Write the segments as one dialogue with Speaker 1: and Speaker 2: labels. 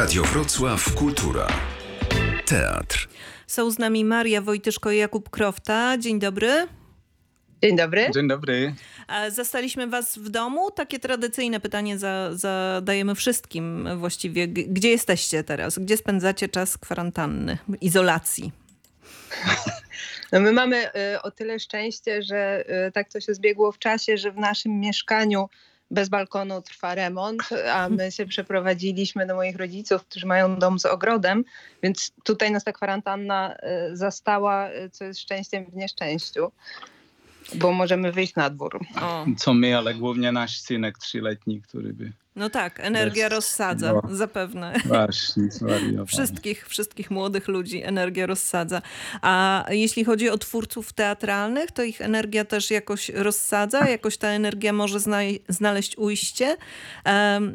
Speaker 1: Radio Wrocław Kultura. Teatr.
Speaker 2: Są z nami Maria Wojtyszko i Jakub Krofta. Dzień dobry.
Speaker 3: Dzień dobry.
Speaker 4: Dzień dobry.
Speaker 2: Zastaliśmy was w domu? Takie tradycyjne pytanie za, zadajemy wszystkim właściwie. Gdzie jesteście teraz? Gdzie spędzacie czas kwarantanny, izolacji?
Speaker 3: No my mamy y, o tyle szczęście, że y, tak to się zbiegło w czasie, że w naszym mieszkaniu bez balkonu trwa remont, a my się przeprowadziliśmy do moich rodziców, którzy mają dom z ogrodem, więc tutaj nas ta kwarantanna y, zastała, y, co jest szczęściem w nieszczęściu, bo możemy wyjść na dwór.
Speaker 2: O,
Speaker 4: Co my, ale głównie nasz synek trzyletni, który by
Speaker 2: no tak, energia
Speaker 4: Bez-
Speaker 2: rozsadza,
Speaker 4: no.
Speaker 2: zapewne.
Speaker 4: właśnie zwariował.
Speaker 2: Wszystkich, wszystkich młodych ludzi energia rozsadza. A jeśli chodzi o twórców teatralnych, to ich energia też jakoś rozsadza, jakoś ta energia może znaleźć ujście.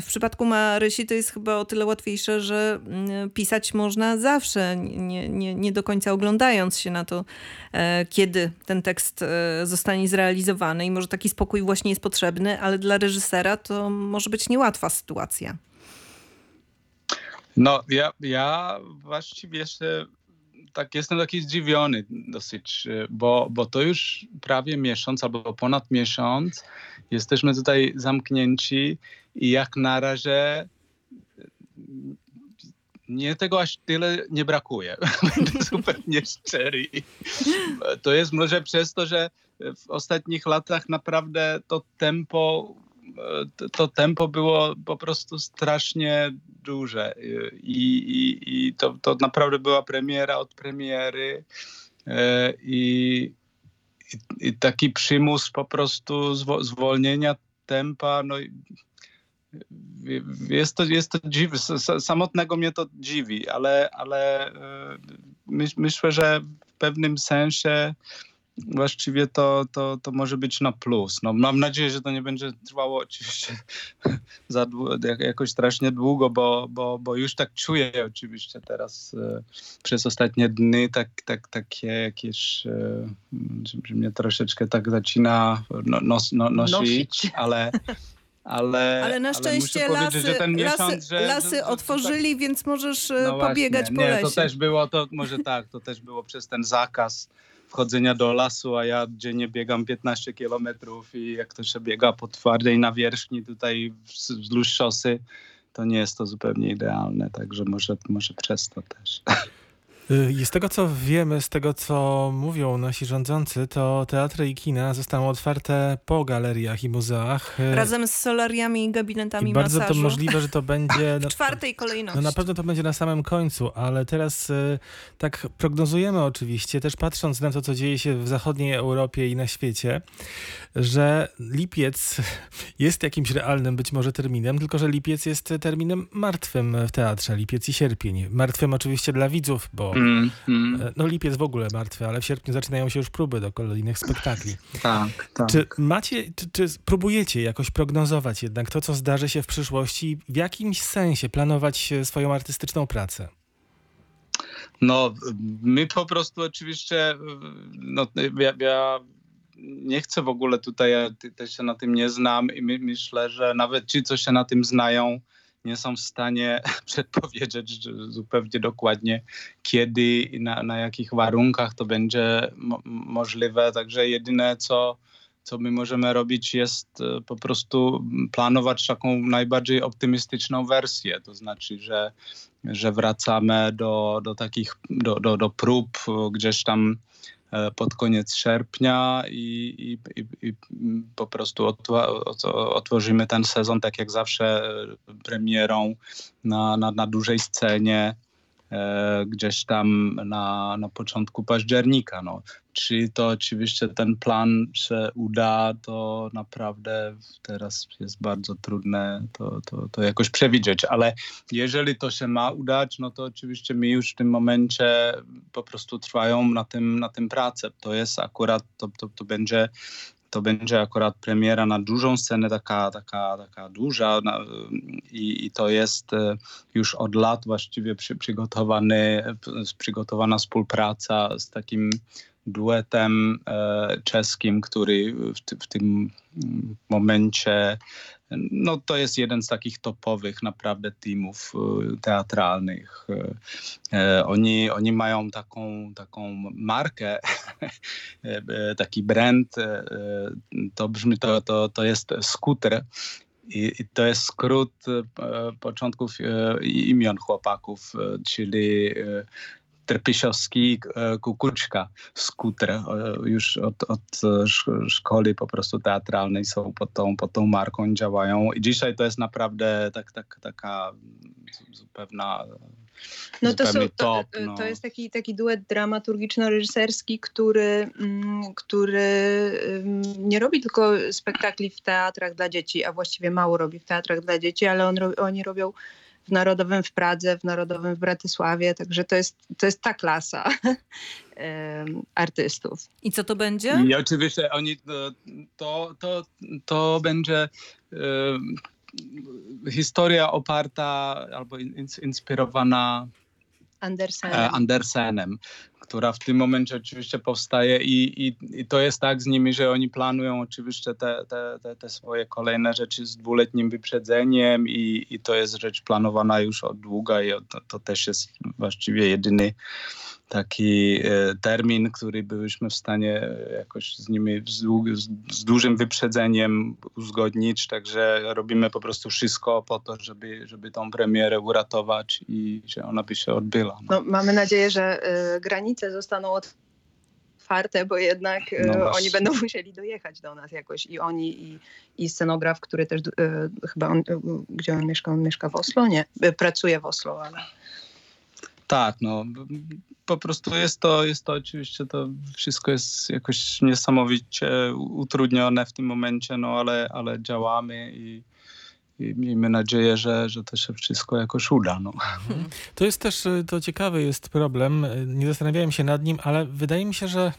Speaker 2: W przypadku Marysi to jest chyba o tyle łatwiejsze, że mm, pisać można zawsze, nie, nie, nie do końca oglądając się na to, e, kiedy ten tekst e, zostanie zrealizowany. I może taki spokój właśnie jest potrzebny, ale dla reżysera to może być niełatwa sytuacja.
Speaker 4: No, ja, ja właściwie jeszcze tak jestem taki zdziwiony dosyć, y, bo, bo to już prawie miesiąc albo ponad miesiąc jesteśmy tutaj zamknięci i jak na razie y, nie tego aż tyle nie brakuje. Będę zupełnie szczery. To jest może przez to, że w ostatnich latach naprawdę to tempo to, to tempo było po prostu strasznie duże. I, i, i to, to naprawdę była premiera od premiery e, i, i, taki przymus po prostu zwo, zwolnienia tempa, no jest to, jest to s- samotnego mnie to dziwi, ale, ale e, myś, myślę, że w pewnym sensie właściwie to, to, to może być na plus. No, mam nadzieję, że to nie będzie trwało oczywiście za jakoś strasznie długo, bo, bo, bo już tak czuję oczywiście teraz e, przez ostatnie dni tak, tak, takie jakieś, e, że, mnie troszeczkę tak zaczyna no, nos, no, nosić,
Speaker 3: Nosić.
Speaker 4: ale ale,
Speaker 2: Ale na szczęście
Speaker 4: muszę
Speaker 2: lasy,
Speaker 4: że ten miesiąc,
Speaker 2: lasy,
Speaker 4: że,
Speaker 2: lasy
Speaker 4: że,
Speaker 2: otworzyli, więc możesz e,
Speaker 4: no właśnie,
Speaker 2: pobiegać po
Speaker 4: nie,
Speaker 2: lesie.
Speaker 4: to też było, to może tak, to też było przez ten zakaz wchodzenia do lasu, a ja dziennie biegam 15 kilometrów i jak to się biega po twardej nawierzchni tutaj wz- wzdłuż szosy, to nie jest to zupełnie idealne, także może, może przez to też.
Speaker 5: Y, I z tego co wiemy, z tego co mówią nasi rządzący, to teatry i kina zostaną otwarte po galeriach i muzeach. Y,
Speaker 2: Razem z solariami i gabinetami
Speaker 5: I bardzo
Speaker 2: masażu.
Speaker 5: to możliwe, że to będzie.
Speaker 2: W czwartej kolejności.
Speaker 5: No na pewno to będzie na samym końcu, ale teraz y, tak prognozujemy oczywiście, też patrząc na to, co dzieje się w zachodniej Europie i na świecie, że lipiec jest jakimś realnym być może terminem, tylko że lipiec jest terminem martwym w teatrze, lipiec i sierpień. Martwym oczywiście dla widzów, bo
Speaker 4: Mm, mm,
Speaker 5: no lipiec w ogóle martwy, ale w sierpniu zaczynają się już próby do kolejnych spektakli.
Speaker 4: tak, tak.
Speaker 5: Czy macie, czy, czy próbujecie jakoś prognozować jednak to, co zdarzy się w przyszłości w jakimś sensie planować swoją artystyczną pracę?
Speaker 4: No, my po prostu oczywiście, no, ja, ja nie chcę w ogóle tutaj, ja też się na tym nie znam i my, myślę, że nawet ci, co się na tym znają, nie są w stanie przedpowiedzieć zupełnie dokładnie, kiedy i na, na jakich warunkach to będzie mo- możliwe. Także jedyne, co, co my możemy robić, jest e, po prostu planować taką najbardziej optymistyczną wersję. To znaczy, że że wracamy do, do takich, do, do, do prób gdzieś tam pod koniec sierpnia i, i, i, po prostu otworzymy ten sezon tak jak zawsze e, premierą na, na, na dużej scenie. e, gdzieś tam na, na początku października. No. Czy to oczywiście ten plan się uda, to naprawdę teraz jest bardzo trudne to, to, to jakoś przewidzieć, ale jeżeli to się ma udać, no to oczywiście mi już w tym momencie po prostu trwają na tym, na tym prace. To jest akurat, to, to, to będzie to będzie akurat premiera na dużą scenę, taka, taka, taka duża i, i to jest e, już od lat właściwie przy, przygotowany, przygotowana współpraca z takim duetem e, czeskim, który w, w tym momencie no to jest jeden z takich topowych naprawdę teamów teatralnych. Oni, oni mają taką, taką markę, taki brand, to brzmi, to, to, to jest skuter i, I, to jest skrót początków imion chłopaków, czyli Trpisiowski, Kukuczka, Skuter. Już od, od szkoły po prostu teatralnej są pod tą, pod tą marką, działają. I dzisiaj to jest naprawdę tak, tak, taka zupełna
Speaker 3: no to, są, to, no. to jest taki, taki duet dramaturgiczno-reżyserski, który, mm, który nie robi tylko spektakli w teatrach dla dzieci, a właściwie mało robi w teatrach dla dzieci, ale on, oni robią w Narodowym w Pradze, w Narodowym w Bratysławie, także to jest, to jest ta klasa artystów.
Speaker 2: I co to będzie?
Speaker 4: I oczywiście oni, to, to, to będzie historia oparta albo inspirowana
Speaker 3: Andersenem.
Speaker 4: E, Andersenem, która w tym momencie oczywiście powstaje i, i, i, to jest tak z nimi, że oni planują oczywiście te, te, te, te swoje kolejne rzeczy z dwuletnim wyprzedzeniem i, i to jest rzecz planowana już od długa i to, to też jest właściwie jedyny taki e, termin, który byliśmy w stanie jakoś z nimi z, z, dużym wyprzedzeniem uzgodnić, także robimy po prostu wszystko po to, żeby, żeby tą premierę uratować i że ona by się odbyła.
Speaker 3: No. No, mamy nadzieję, że y, zostaną otwarte, bo jednak no oni będą musieli dojechać do nas jakoś i oni i, i scenograf, który też y, chyba on, gdzie on mieszka, on mieszka w Oslo, nie, pracuje w Oslo, ale
Speaker 4: tak, no po prostu jest to, jest to oczywiście, to wszystko jest jakoś niesamowicie utrudnione w tym momencie, no ale, ale działamy i, i miejmy nadzieję, że, że to się wszystko jakoś uda. No.
Speaker 5: To jest też, to ciekawy jest problem, nie zastanawiałem się nad nim, ale wydaje mi się, że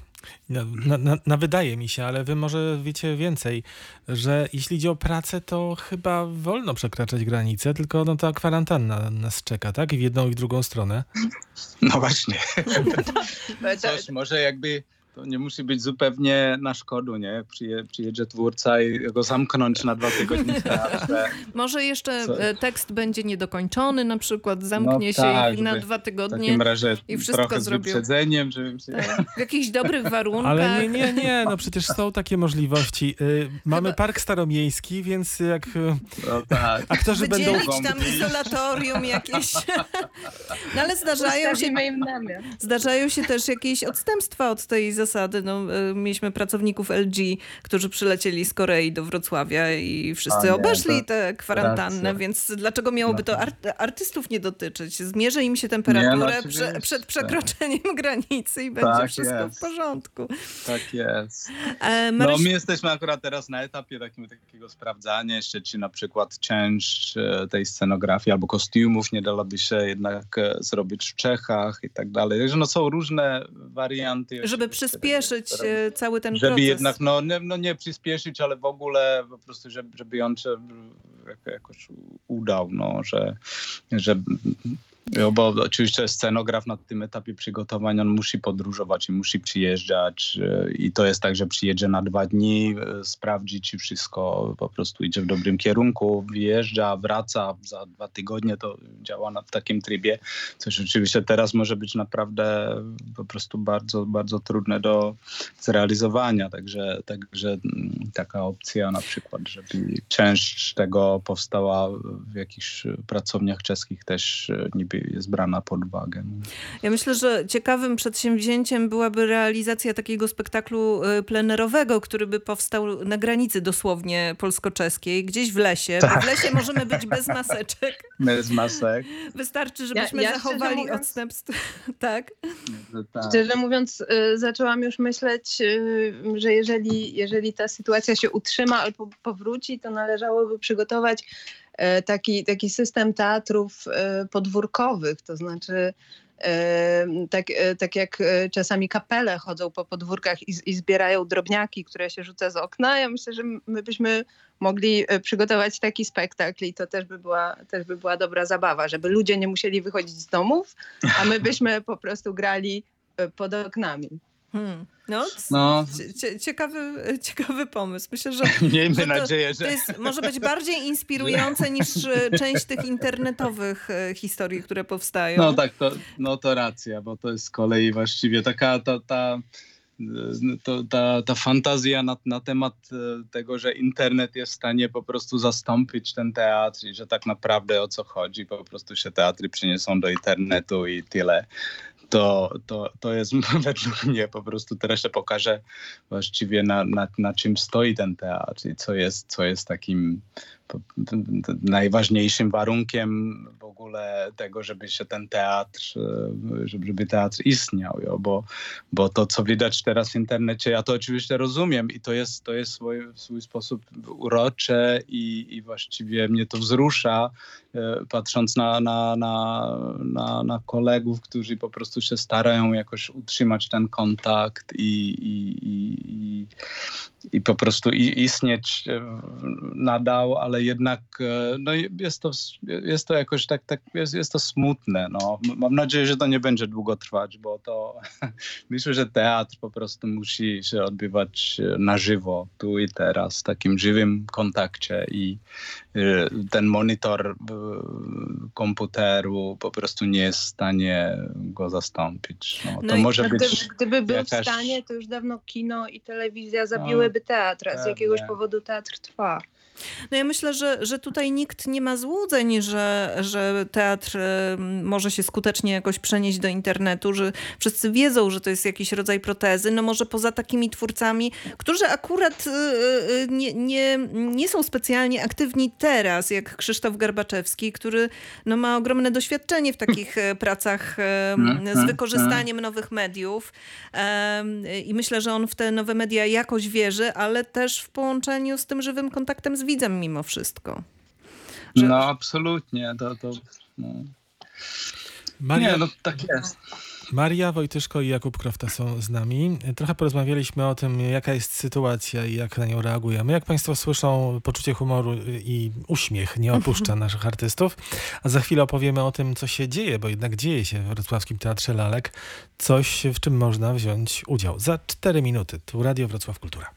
Speaker 5: na, na, na, wydaje mi się, ale wy może wiecie więcej, że jeśli idzie o pracę, to chyba wolno przekraczać granice, tylko no ta kwarantanna nas czeka, tak? I w jedną i w drugą stronę.
Speaker 4: No właśnie. Coś może jakby to nie musi być zupełnie na szkodu, nie? Jak przyje, przyjedzie twórca i go zamknąć na dwa tygodnie.
Speaker 2: Może jeszcze Co? E, tekst będzie niedokończony, na przykład zamknie no, się tak, na dwa tygodnie w takim razie i wszystko trochę
Speaker 4: zrobił. z wyprzedzeniem, żebym się... Tak,
Speaker 2: w jakichś dobrych warunkach.
Speaker 5: Ale nie, nie, nie, no przecież są takie możliwości. Y, mamy park staromiejski, więc jak y,
Speaker 4: no, tak.
Speaker 5: aktorzy
Speaker 2: Wydzielić
Speaker 5: będą...
Speaker 2: tam izolatorium jakieś. No ale zdarzają się, zdarzają się też jakieś odstępstwa od tej zasady. No, e, mieliśmy pracowników LG, którzy przylecieli z Korei do Wrocławia i wszyscy nie, obeszli tę kwarantannę, racja. więc dlaczego miałoby to no. artystów nie dotyczyć? Zmierzy im się temperaturę nie, no, prze, przed przekroczeniem granicy i będzie tak wszystko jest. w porządku.
Speaker 4: Tak jest. E, Maryś... No my jesteśmy akurat teraz na etapie takim, takiego sprawdzania jeszcze, czy na przykład część e, tej scenografii albo kostiumów nie dałoby się jednak e, zrobić w Czechach i tak dalej. Także no są różne warianty.
Speaker 2: Żeby przy przyspieszyć e, cały ten
Speaker 4: żeby
Speaker 2: proces.
Speaker 4: Żeby jednak, no nie, no nie przyspieszyć, ale w ogóle po prostu, żeby, żeby on się jakoś udał, no, że, że bo oczywiście scenograf na tym etapie przygotowania on musi podróżować i musi przyjeżdżać e, i to jest tak, że przyjedzie na dwa dni, e, sprawdzi czy wszystko po prostu idzie w dobrym kierunku, wyjeżdża, wraca za dwa tygodnie, to działa na, takim trybie, co rzeczywiście teraz może być naprawdę po prostu bardzo, bardzo trudne do zrealizowania, także, także mm, taka opcja na przykład, żeby część tego powstała w jakichś pracowniach czeskich też e, niby jest brana pod uwagę.
Speaker 2: Ja myślę, że ciekawym przedsięwzięciem byłaby realizacja takiego spektaklu y, plenerowego, który by powstał na granicy dosłownie polsko-czeskiej, gdzieś w lesie. Tak. Bo w lesie możemy być bez maseczek.
Speaker 4: Bez masek.
Speaker 2: Wystarczy, żebyśmy ja, ja zachowali mówiąc, odstępstwo. tak.
Speaker 3: tak. Szczerze mówiąc, y, zaczęłam już myśleć, że jeżeli, jeżeli ta sytuacja się utrzyma albo powróci, to należałoby przygotować E, taki, taki system teatrów e, podwórkowych, to znaczy e, tak, tak jak czasami kapele chodzą po podwórkach i, i zbierają drobniaki, które się rzuca z okna. Ja myślę, że my byśmy mogli przygotować taki spektakl i to też by była, też by była dobra zabawa, żeby ludzie nie musieli wychodzić z domów, a my byśmy po prostu grali pod oknami.
Speaker 2: Hmm. No,
Speaker 4: No,
Speaker 2: cie- ciekawy, ciekawy pomysł. Myślę, że
Speaker 4: miejmy
Speaker 2: że to,
Speaker 4: nadzieję,
Speaker 2: to
Speaker 4: że...
Speaker 2: jest, może być bardziej inspirujące niż e, część tych internetowych e, historii, które powstają.
Speaker 4: No tak, to, no to racja, bo to jest z kolei właściwie taka ta, ta, to, ta, ta fantazja na, na temat e, tego, że internet jest w stanie po prostu zastąpić ten teatr i że tak naprawdę o co chodzi, po prostu się teatry przeniosą do internetu i tyle. To, to, to jest według mnie po prostu teraz się pokaże właściwie na, na, na czym stoi ten teatr i co jest, co jest takim najważniejszym warunkiem w ogóle tego, żeby się ten teatr, e, żeby teatr istniał, jo? Bo, bo to, co widać teraz w internecie, ja to oczywiście rozumiem i to jest, to jest swój, w swój sposób urocze i, i właściwie mnie to wzrusza, e, patrząc na, na, na, na, na kolegów, którzy po prostu się starają jakoś utrzymać ten kontakt i, i, i, i, i po prostu i, istnieć nadal, ale jednak e, no, jest, to, jest to jakoś tak, tak jest, jest to smutne. No. Mam nadzieję, że to nie będzie długo trwać, bo to myślę, że teatr po prostu musi się odbywać e, na żywo, tu i teraz, w takim żywym kontakcie i e, ten monitor komputeru po prostu nie jest w stanie go zastąpić. No, to
Speaker 2: No
Speaker 4: może
Speaker 3: No,
Speaker 4: być...
Speaker 3: gdyby, gdyby był
Speaker 4: jakaś-
Speaker 3: w stanie, to już dawno kino i telewizja zabiłyby teatr, a z jakiegoś powodu teatr trwa.
Speaker 2: No ja myślę, że, że tutaj nikt nie ma złudzeń, że, że teatr może się skutecznie jakoś przenieść do internetu, że wszyscy wiedzą, że to jest jakiś rodzaj protezy. No może poza takimi twórcami, którzy akurat y, y, nie, nie, nie są specjalnie aktywni teraz, jak Krzysztof Garbaczewski, który no, ma ogromne doświadczenie w takich e, pracach em,
Speaker 4: Mm,
Speaker 2: z
Speaker 4: mm,
Speaker 2: wykorzystaniem nowych mediów. I myślę, że on w te nowe media jakoś wierzy, ale też w połączeniu z tym żywym kontaktem z widzem mimo wszystko. że-
Speaker 4: No absolutnie, to, to no.
Speaker 5: Maria,
Speaker 4: nie, no tak jest.
Speaker 5: Maria Wojtyszko i Jakub Krofta są z nami. Trochę porozmawialiśmy o tym, jaka jest sytuacja i jak na nią reagujemy. Jak Państwo słyszą, poczucie humoru i uśmiech nie opuszcza naszych artystów. A za chwilę opowiemy o tym, co się dzieje, bo jednak dzieje się w Wrocławskim Teatrze Lalek. Coś, w czym można wziąć udział. Za cztery minuty. Tu Radio Wrocław Kultura.